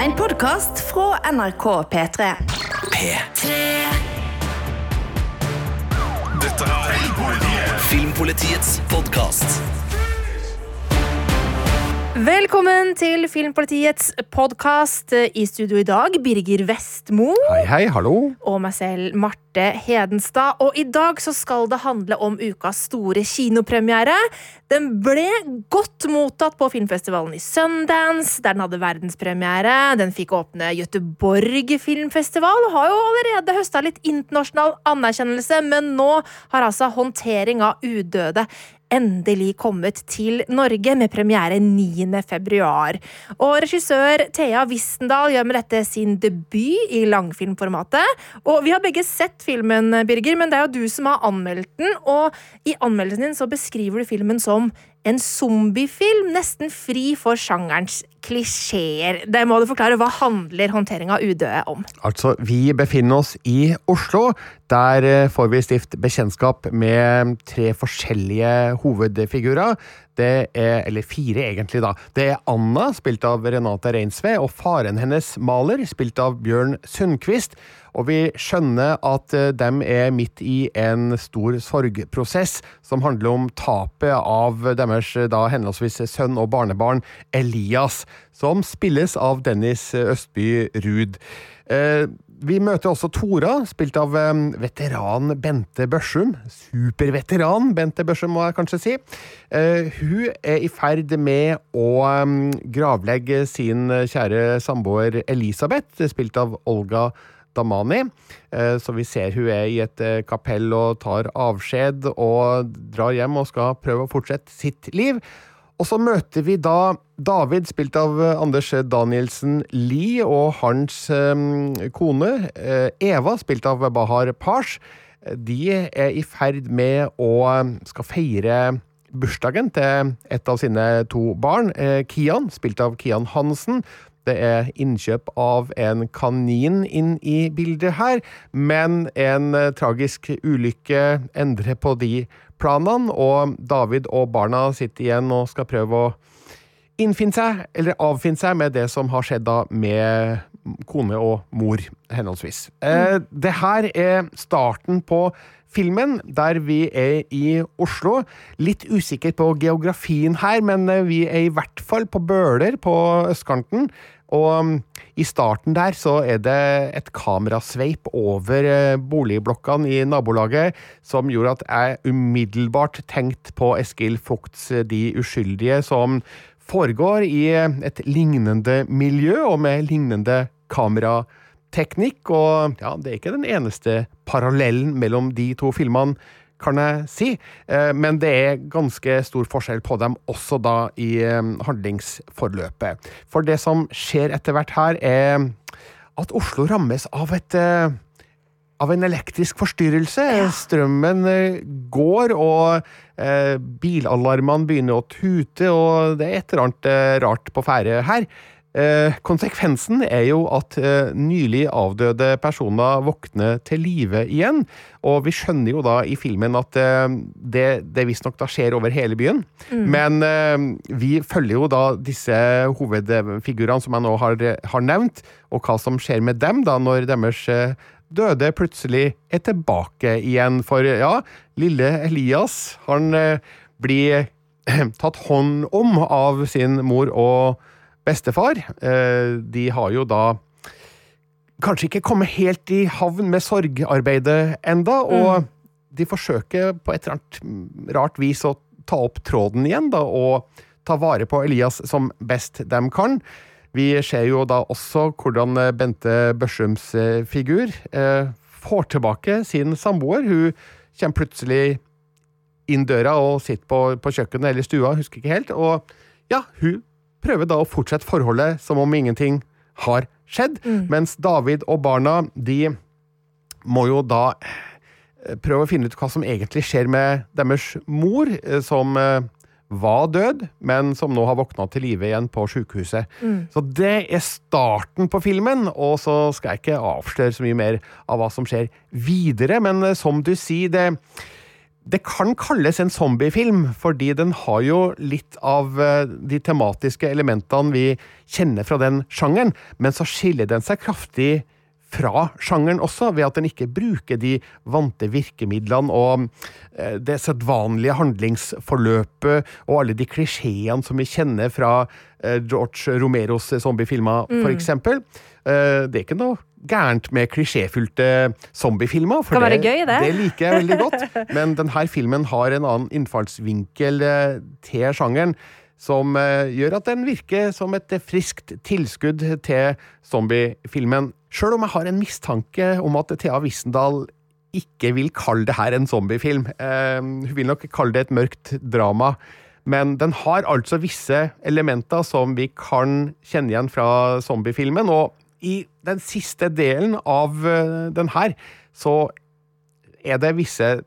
En podkast fra NRK P3. P3 Dette er Filmpolitiets podkast. Velkommen til Filmpolitiets podkast. I studio i dag Birger Vestmo Hei, hei, hallo. og meg selv, Marte Hedenstad. Og i dag så skal det handle om ukas store kinopremiere. Den ble godt mottatt på filmfestivalen i Sundance, der den hadde verdenspremiere. Den fikk åpne Göteborg filmfestival og har jo allerede høsta litt internasjonal anerkjennelse, men nå har altså håndtering av udøde endelig kommet til Norge med premiere 9. februar. Og regissør Thea Wistendal gjør med dette sin debut i langfilmformatet. Og vi har begge sett filmen, Birger, men det er jo du som har anmeldt den. Og i anmeldelsen din så beskriver du filmen som en zombiefilm, nesten fri for sjangerens klisjeer. Det må du forklare. Hva handler håndtering av udøde om? Altså, vi befinner oss i Oslo. Der eh, får vi stift bekjentskap med tre forskjellige hovedfigurer. Det er, eller fire egentlig, da. Det er Anna, spilt av Renate Reinsve, og faren hennes Maler, spilt av Bjørn Sundquist. Og vi skjønner at eh, de er midt i en stor sorgprosess som handler om tapet av deres da henholdsvis sønn og barnebarn Elias, som spilles av Dennis Østby Ruud. Eh, vi møter også Tora, spilt av eh, veteran Bente Børsum. Superveteran Bente Børsum, må jeg kanskje si. Eh, hun er i ferd med å eh, gravlegge sin kjære samboer Elisabeth, spilt av Olga Damani. Eh, Så vi ser hun er i et eh, kapell og tar avskjed og drar hjem og skal prøve å fortsette sitt liv. Og så møter vi da David, spilt av eh, Anders Danielsen Lie, og hans kone Eva, spilt av Bahar Pars. De er i ferd med å skal feire bursdagen til et av sine to barn, Kian, spilt av Kian Hansen. Det er innkjøp av en kanin inn i bildet her, men en eh, tragisk ulykke endrer på de planene, og David og barna sitter igjen og skal prøve å innfinne seg, eller avfinne seg, med det som har skjedd da med kone og mor, henholdsvis. Eh, det her er starten på filmen, der vi er i Oslo. Litt usikker på geografien her, men eh, vi er i hvert fall på Bøler på østkanten. Og um, i starten der så er det et kamerasveip over eh, boligblokkene i nabolaget som gjorde at jeg umiddelbart tenkte på Eskil Fugts eh, De uskyldige, som foregår i et lignende miljø og med lignende kamerateknikk. Og ja, det er ikke den eneste parallellen mellom de to filmene, kan jeg si. Eh, Men det er ganske stor forskjell på dem også da i eh, handlingsforløpet. For det som skjer etter hvert her, er at Oslo rammes av et eh, av en elektrisk forstyrrelse. Strømmen eh, går, og eh, bilalarmene begynner å tute, og det er et eller annet eh, rart på ferde her. Eh, konsekvensen er jo at eh, nylig avdøde personer våkner til live igjen. Og vi skjønner jo da i filmen at eh, det, det visstnok da skjer over hele byen. Men eh, vi følger jo da disse hovedfigurene som jeg nå har, har nevnt, og hva som skjer med dem da når deres døde plutselig er tilbake igjen. For ja, lille Elias, han eh, blir eh, tatt hånd om av sin mor og bestefar. Eh, de har jo da kanskje ikke kommet helt i havn med sorgarbeidet enda, og de forsøker på et eller annet rart vis å ta opp tråden igjen da, og ta vare på Elias som best de kan. Vi ser jo da også hvordan eh, Bente Børsums eh, figur eh, får tilbake sin samboer. Hun kommer plutselig inn døra og sitter på, på kjøkkenet eller stua, husker ikke helt. Og ja, hun prøver da å fortsette forholdet som om ingenting har skjedd. Mens David og barna, de må jo da prøve å finne ut hva som egentlig skjer med deres mor, som var død, men som nå har våkna til live igjen på sykehuset. Så det er starten på filmen, og så skal jeg ikke avsløre så mye mer av hva som skjer videre, men eh, som du sier, det det kan kalles en zombiefilm, fordi den har jo litt av eh, de tematiske elementene vi kjenner fra den sjangeren, men så skiller den seg kraftig fra sjangeren også, ved at den ikke bruker de vante virkemidlene og eh, det sedvanlige handlingsforløpet og alle de klisjeene som vi kjenner fra eh, George Romeros zombiefilmer, for eksempel. Eh, Det er ikke noe gærent med klisjéfylte zombiefilmer. For det, gøy, det. det liker jeg veldig godt. Men denne filmen har en annen innfallsvinkel til sjangeren. Som eh, gjør at den virker som et eh, friskt tilskudd til zombiefilmen. Sjøl om jeg har en mistanke om at Thea Wissendal ikke vil kalle det her en zombiefilm. Eh, hun vil nok kalle det et mørkt drama. Men den har altså visse elementer som vi kan kjenne igjen fra zombiefilmen. Og i den siste delen av den her, så er det visse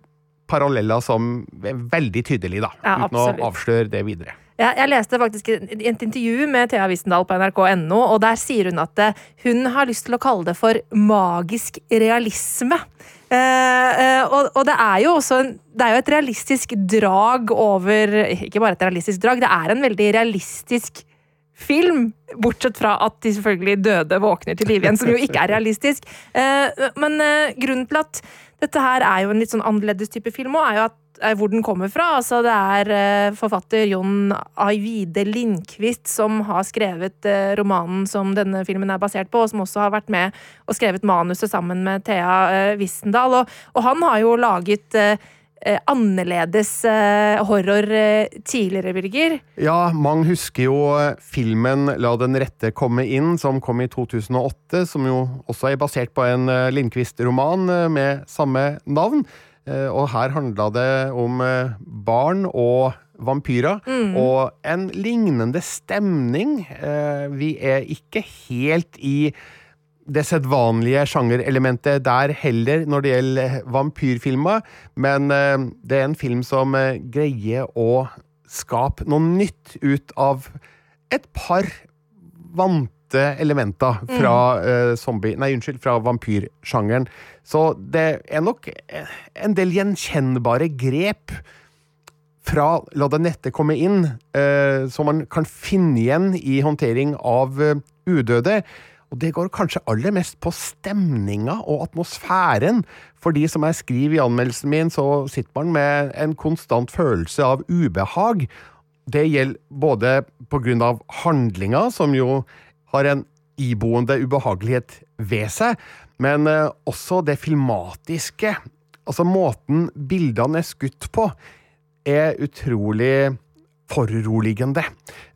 paralleller som er veldig tydelige, da. Ja, uten å avsløre det videre. Jeg, jeg leste faktisk et, intervju med Thea Wissendal på nrk.no, og der sier hun at eh, hun har lyst til å kalle det for magisk realisme. Eh, eh, og, og det er jo også det er jo et realistisk drag over Ikke bare et realistisk drag, det er en veldig realistisk film. Bortsett fra at de selvfølgelig døde våkner til live igjen, som jo ikke er realistisk. Eh, men eh, grunnen til at dette her er jo en litt sånn annerledes type film òg, er jo at hvor den kommer fra. Altså, det er eh, forfatter Jon Aivide Lindqvist som har skrevet eh, romanen som denne filmen er basert på, og som også har vært med og skrevet manuset sammen med Thea eh, Wissendal. Og, og han har jo laget annerledes horror tidligere, Birger. Ja, mange husker jo filmen La den rette komme inn, som kom i 2008, som jo også er basert på en Lindqvist-roman med samme navn. Eh, Og her handla det om eh, barn og vampyrer, og en lignende stemning. Eh, Vi er ikke helt i det sedvanlige sjangerelementet der heller når det gjelder vampyrfilmer, men det er en film som greier å skape noe nytt ut av et par vante elementer fra mm. zombie... Nei, unnskyld, fra vampyrsjangeren. Så det er nok eh, en del gjenkjennbare grep fra La det nette komme inn, eh, som man kan finne igjen i håndtering av eh, udøde. Og det går kanskje aller mest på stemninga og atmosfæren. Fordi som jeg skriver i anmeldelsen min, så sitter man med en konstant følelse av ubehag. Det gjelder både på grunn av handlinga, som jo har en iboende ubehagelighet ved seg, men eh, også det filmatiske. Altså måten bildene er skutt på, er utrolig foruroligende.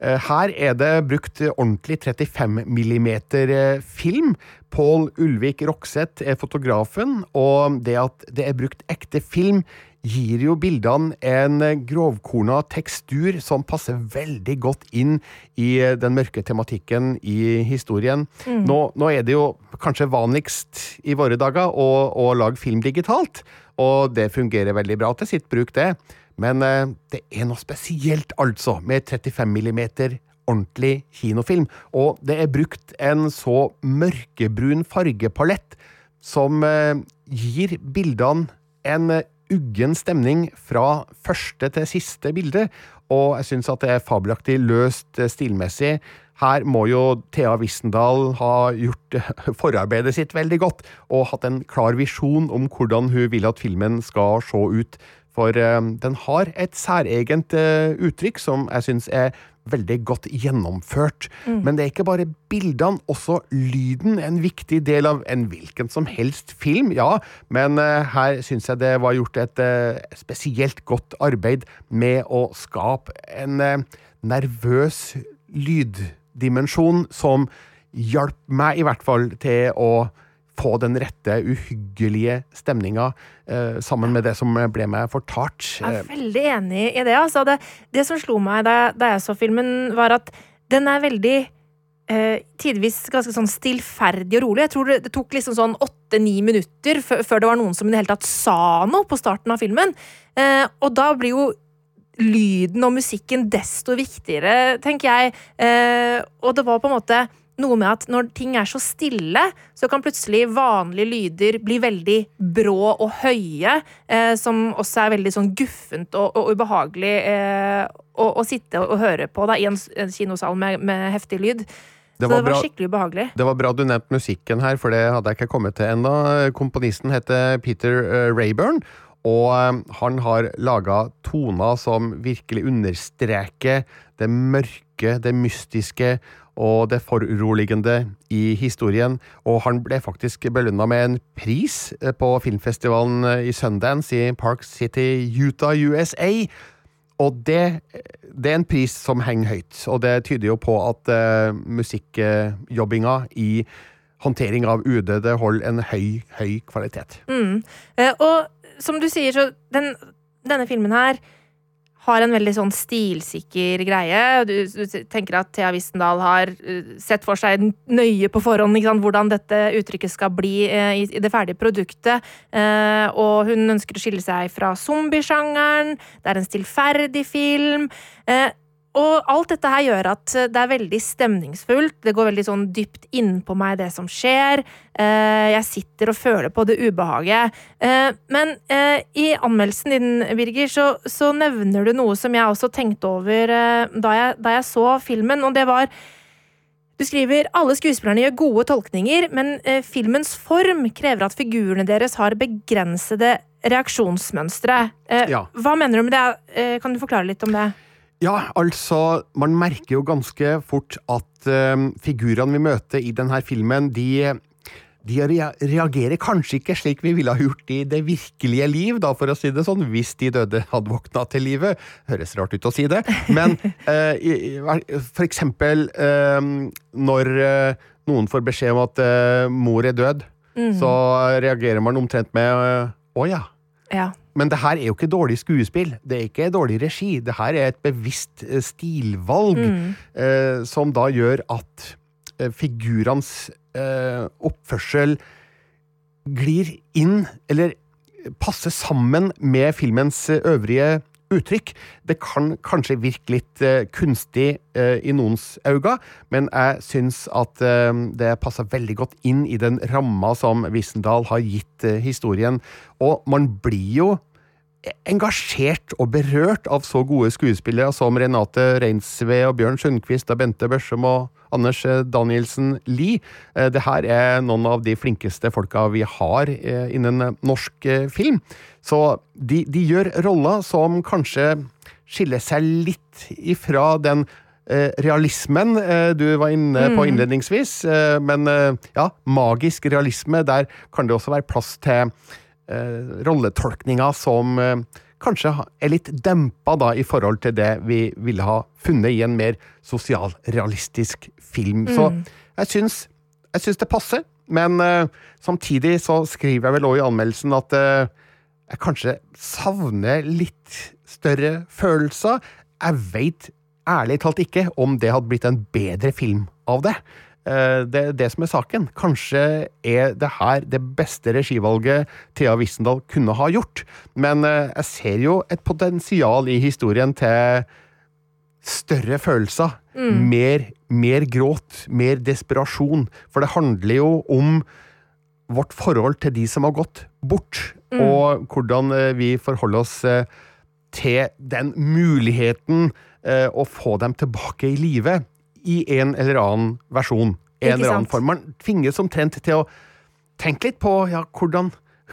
Eh, Her er det brukt ordentlig 35 millimeter eh, film. Pål Ulvik Rokseth er fotografen, og det at det er brukt ekte film, gir jo bildene en grovkorna tekstur som passer veldig godt inn i den mørke tematikken i historien. Nå, nå er det jo kanskje vanligst i våre dager å, å lage film digitalt, og det fungerer veldig bra til sitt bruk, det. Men eh, det er noe spesielt, altså, med 35 millimeter ordentlig kinofilm. Og det er brukt en så mørkebrun fargepalett som eh, gir bildene en eh, uggen stemning fra første til siste bilde. Og jeg syns at det er fabelaktig løst eh, stilmessig. Her må jo Thea Wissendal ha gjort eh, forarbeidet sitt veldig godt, og hatt en klar visjon om hvordan hun vil at filmen skal se ut. For eh, den har et særegent uttrykk som jeg syns er veldig godt gjennomført. Men det er ikke bare bildene, også lyden er en viktig del av en hvilken som helst film, ja. Men uh, her syns jeg det var gjort et uh, spesielt godt arbeid med å skape en uh, nervøs lyddimensjon som hjalp meg i hvert fall til å få den rette uhyggelige stemninga eh, sammen med det som ble meg fortalt. Jeg er veldig enig i det. Altså. Det, det som slo meg da, da jeg så filmen, var at den er veldig eh, tidvis ganske sånn stillferdig og rolig. Jeg tror det, tok liksom sånn åtte-ni minutter før det var noen som i det hele tatt sa noe på starten av filmen. Eh, og da blir jo lyden og musikken desto viktigere, tenker jeg. Eh, og det var på en måte noe med at når ting er så stille, så kan plutselig vanlige lyder bli veldig brå og høye, eh, som også er veldig sånn guffent og, og ubehagelig eh, å, å, sitte og høre på da, i en, en kinosal med, med, heftig lyd. Det så det var bra- skikkelig ubehagelig. Det var bra du nevnte musikken her, for det hadde jeg ikke kommet til ennå. Komponisten heter Peter uh, Rayburn, og eh, han har laga toner som virkelig understreker det mørke, det mystiske og det foruroligende i historien. Og han ble faktisk belønna med en pris eh, på filmfestivalen eh, i Sundance i Park City, Utah, USA. Og det, det er en pris som henger høyt, og det tyder jo på at uh, musikkjobbinga i håndtering av UD det holder en høy, høy kvalitet. Mm. Eh, og som du sier, så den, denne filmen her har en veldig sånn stilsikker greie. Du, du tenker at Thea Wistendal har eh, sett for seg nøye på forhånd sant, hvordan dette uttrykket skal bli eh, i, i det ferdige produktet. Eh, og hun ønsker å skille seg fra zombiesjangeren. Det er en stillferdig film. Eh, og alt dette her gjør at eh, det er veldig stemningsfullt. Det går veldig sånn dypt innpå meg, det som skjer. Eh, Jeg sitter og føler på det ubehaget. Eh, Men i anmeldelsen din, Birger, så, så nevner du noe som jeg også tenkte over da jeg, da jeg så filmen, og det var du skriver alle skuespillerne gjør gode tolkninger, men filmens form krever at figurene deres har begrensede reaksjonsmønstre. Ja. Hva mener du med det? Kan du forklare litt om det? Ja, altså, man merker jo ganske fort at uh, figurene vi møter i denne filmen, de, de reagerer kanskje ikke slik vi ville ha gjort i det virkelige liv, da, for å si det sånn, hvis de døde hadde våkna til livet. Høres rart ut å si det, men uh, i, for eksempel uh, når noen får beskjed om at mor er død, så reagerer man omtrent med å ja. Ja. Men det her er jo ikke dårlig skuespill. Det er ikke dårlig regi. Det her er et bevisst stilvalg stilvalg eh, som da gjør at eh, figurenes eh, oppførsel glir inn, eller passer sammen med filmens eh, øvrige uttrykk. Det kan kanskje virke litt eh, kunstig eh, i noens øyne, men jeg syns at eh, det passer veldig godt inn i den ramma som Wissendal har gitt historien. Og man blir jo engasjert og berørt av så gode skuespillere som Renate Reinsve og Bjørn Sundquist og Bente Børsum og Anders eh, Danielsen Lie. Eh, Det her er noen av de flinkeste folka vi har eh, innen norsk film. Så de, de gjør roller som kanskje skiller seg litt ifra den eh, realismen eh, du var inne på innledningsvis. Eh, men ja, magisk realisme, der kan det også være plass til rolletolkninga som eh, kanskje er litt dempa da, i forhold til det vi ville ha funnet i en mer sosialrealistisk film. Så jeg syns, jeg syns det passer, men eh, samtidig så skriver jeg vel òg i anmeldelsen at eh, jeg kanskje savner litt større følelser. Jeg veit ærlig talt ikke om det hadde blitt en bedre film av det. Eh, Det er det som er saken. Kanskje er det her det beste regivalget Thea Wissendal kunne ha gjort. Men eh, jeg ser jo et potensial i historien til større følelser. Mer, mer gråt, mer desperasjon. For det handler jo om vårt forhold til de som har gått bort, og hvordan eh, vi forholder oss til den muligheten å få dem tilbake i live i en eller annen versjon. En eller annen form. Man tvinges omtrent til å tenke litt på ja, hvordan,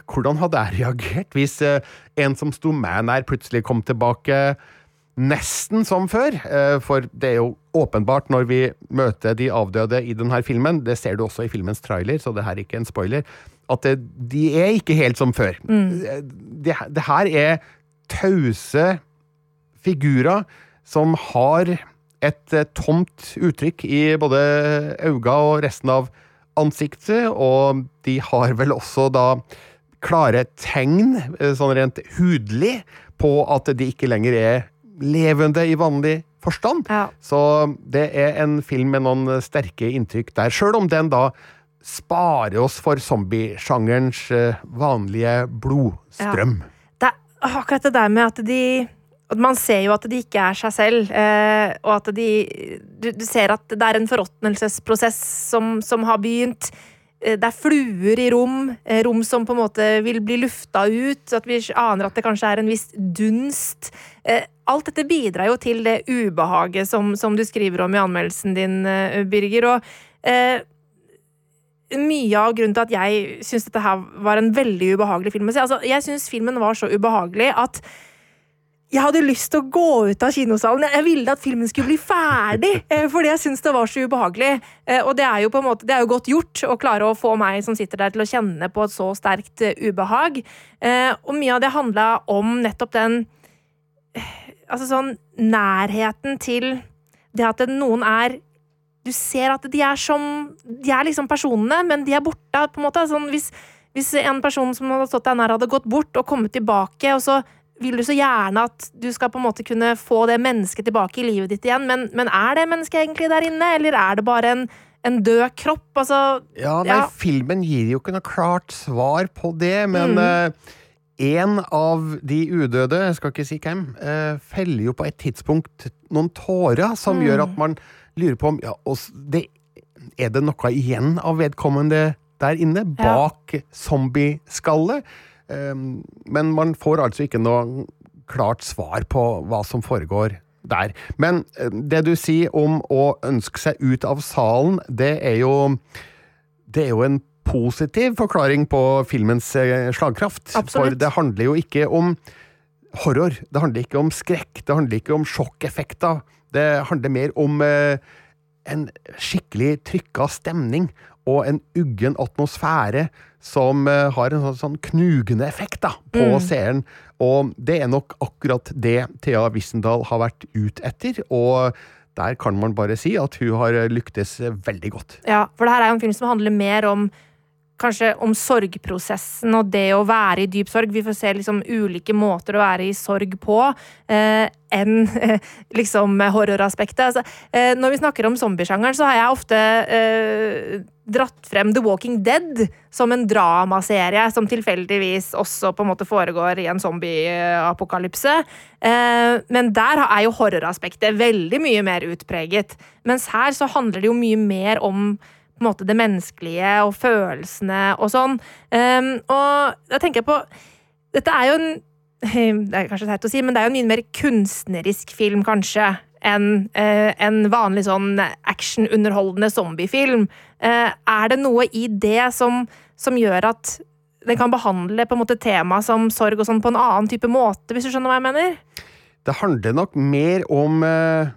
hvordan hadde jeg reagert hvis uh, en som sto meg nær, plutselig kom tilbake nesten som før. Uh, for det er jo åpenbart når vi møter de avdøde i denne filmen, det ser du også i filmens trailer, så det her er ikke en spoiler, at det, de er ikke helt som før. Mm. Det, det her er tause figurer som har et eh, tomt uttrykk i både øynene og resten av ansiktet, og de har vel også da klare tegn, eh, sånn rent hudlig, på at de ikke lenger er levende i vanlig forstand. Ja. Så det er en film med noen sterke inntrykk der, sjøl om den da sparer oss for zombiesjangerens eh, vanlige blodstrøm. Det er akkurat det der med at de man ser jo at de ikke er seg selv, eh, og at de du, du ser at det er en forråtnelsesprosess som, som har begynt. Eh, Det er fluer i rom, eh, rom som på en måte vil bli lufta ut. At vi aner at det kanskje er en viss dunst. Alt dette bidrar jo til det ubehaget som, som du skriver om i anmeldelsen din, Birger. Og eh, mye av grunnen til at jeg syns dette her var en veldig ubehagelig film å se. Altså, jeg syns filmen var så ubehagelig at jeg hadde lyst til å gå ut av kinosalen. Jeg ville at filmen skulle bli ferdig, eh, fordi jeg syntes det var så ubehagelig. Eh, Og det er jo på en måte, det er jo godt gjort å klare å få meg som sitter der, til å kjenne på et så sterkt eh, ubehag. Eh, Og mye av det handla om nettopp den Altså sånn nærheten til det at noen er du ser at de er som De er liksom personene, men de er borte. på en måte. Sånn, hvis, hvis en person som hadde stått der nær, hadde gått bort og kommet tilbake, og så vil du så gjerne at du skal på en måte kunne få det mennesket tilbake i livet ditt igjen, men, men er det mennesket egentlig der inne, eller er det bare en, en død kropp? Altså, Ja, nei, Ja. filmen gir jo ikke noe klart svar på det, men Mm. uh, en av de udøde, jeg skal ikke si hvem, uh, feller jo på et tidspunkt noen tårer som Mm. gjør at man lurer på om ja, det, Er det noe igjen av vedkommende der inne, Ja. bak zombieskallet? Eh, men man får altså ikke noe klart svar på hva som foregår der. Men eh, det du sier om å ønske seg ut av salen, det er jo det er jo en positiv forklaring på filmens eh, slagkraft. Absolutt. For det handler jo ikke om horror. Det handler ikke om skrekk. Det handler ikke om sjokkeffekter. Det handler mer om eh, en skikkelig trykka stemning og en uggen atmosfære som eh, har en sånn, sånn knugende effekt da, på Mm. seeren. Og det er nok akkurat det Thea Wissendal har vært ut etter. og der kan man bare si at hun har lyktes veldig godt. Ja, for det her er jo en film som handler mer om Kanskje om sorgprosessen og det å være i dyp sorg. Vi får se liksom ulike måter å være i sorg på eh, enn eh, liksom horroraspektet. Altså, eh, når vi snakker om zombiesjangeren, så har jeg ofte eh, dratt frem The Walking Dead som en dramaserie som tilfeldigvis også på en måte foregår i en zombieapokalypse. Eh, men der er jo horroraspektet veldig mye mer utpreget. Mens her så handler det jo mye mer om måte det menneskelige og følelsene og sånn. Um, og da tenker jeg på Dette er jo en Det er kanskje teit å si, men det er jo en mye mer kunstnerisk film, kanskje, enn uh, en vanlig sånn actionunderholdende zombiefilm. Uh, er det noe i det som, som gjør at den kan behandle på en måte tema som sorg og sånn på en annen type måte, hvis du skjønner hva jeg mener? Det handler nok mer om eh,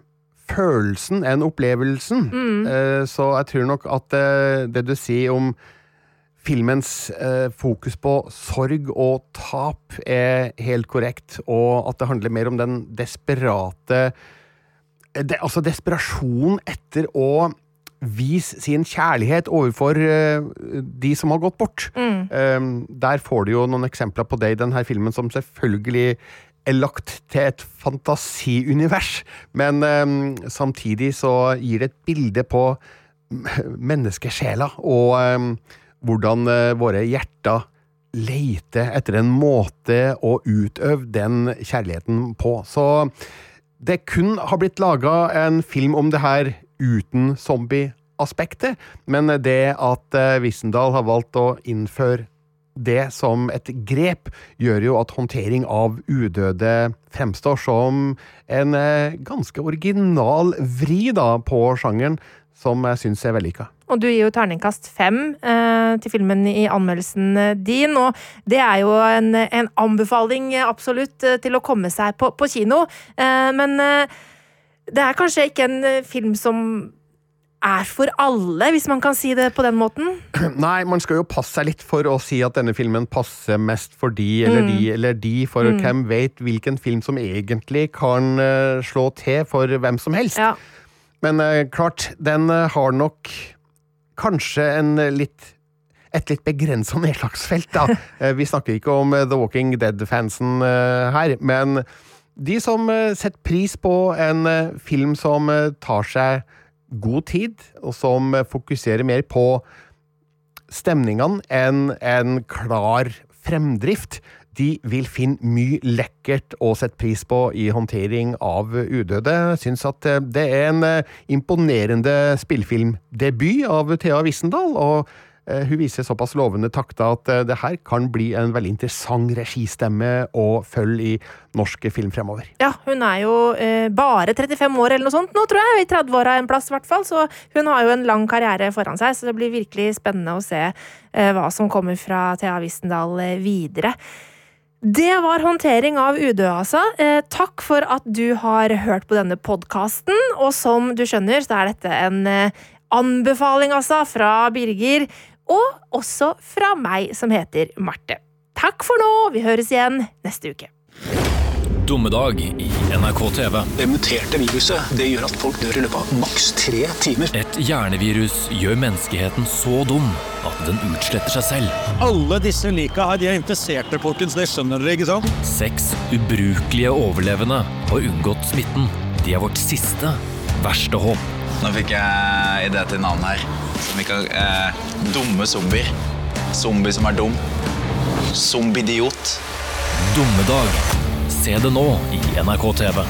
følelsen enn opplevelsen. Eh, så jeg tror nok at eh, det du sier om filmens eh, fokus på sorg og tap er helt korrekt, og at det handler mer om den desperate det, Altså desperasjon etter å vise sin kjærlighet overfor de som har gått bort. Eh, der får du jo noen eksempler på det i denne filmen, som selvfølgelig lagt til et fantasiunivers, men eh, samtidig så gir det et bilde på menneskesjela og eh, hvordan eh, våre hjerter leter etter en måte å utøve den kjærligheten på. Så det kun har blitt laga en film om det her uten zombie-aspektet, men det at eh, Wissendal har valgt å innføre det som et grep, gjør jo at håndtering av udøde fremstår som en eh, ganske original vri da på sjangeren, som jeg syns er vellykka. Og du gir jo terningkast fem eh, til filmen i anmeldelsen eh, din, og det er jo en, en anbefaling eh, absolutt til å komme seg på, på kino. Eh, men eh, det er kanskje ikke en film som er for alle, hvis man kan si det på den måten. Nei, man skal jo passe seg litt for å si at denne filmen passer mest for de eller de eller de, for hvem vet hvilken film som egentlig kan uh, slå til for hvem som helst. Ja. Men uh, klart, den uh, har nok kanskje en litt et litt begrensa nedslagsfelt, da. Vi snakker ikke om The Walking Dead-fansen her, men de som setter pris på en film som tar seg god tid, og som fokuserer mer på stemningene enn en klar fremdrift, de vil finne mye lekkert å sette pris på i håndtering av udøde. Syns at eh, det er en eh, imponerende spillefilmdebut av Thea Wissendal. og hun viser såpass lovende takter at eh, det her kan bli en veldig interessant registemme å følge i norsk film fremover. Ja, hun er jo eh, bare 35 år eller noe sånt nå, tror jeg. I 30-åra en plass, i hvert fall. Så hun har jo en lang karriere foran seg, så det blir virkelig spennende å se eh, hva som kommer fra Thea Wissendal eh, videre. Det var håndtering av udøde, altså. Eh, takk for at du har hørt på denne podkasten. Og som du skjønner, så er dette en eh, anbefaling, altså, fra Birger. Og også fra meg, som heter Marte. Takk for nå. Vi høres igjen neste uke. Dommedag i NRK TV. Det muterte viruset det gjør at folk dør i løpet av maks tre timer. Et hjernevirus gjør menneskeheten så dum at den utsletter seg selv. Alle disse lika her, de er infiserte, folkens. Det skjønner dere, ikke sant? Seks ubrukelige overlevende har unngått smitten. De er vårt siste, verste håp. Nå fikk jeg idé til navn her. Som vi kan eh, Dumme zombier. Zombie som er dum. Zombidiot. Dommedag. Se det nå i NRK TV.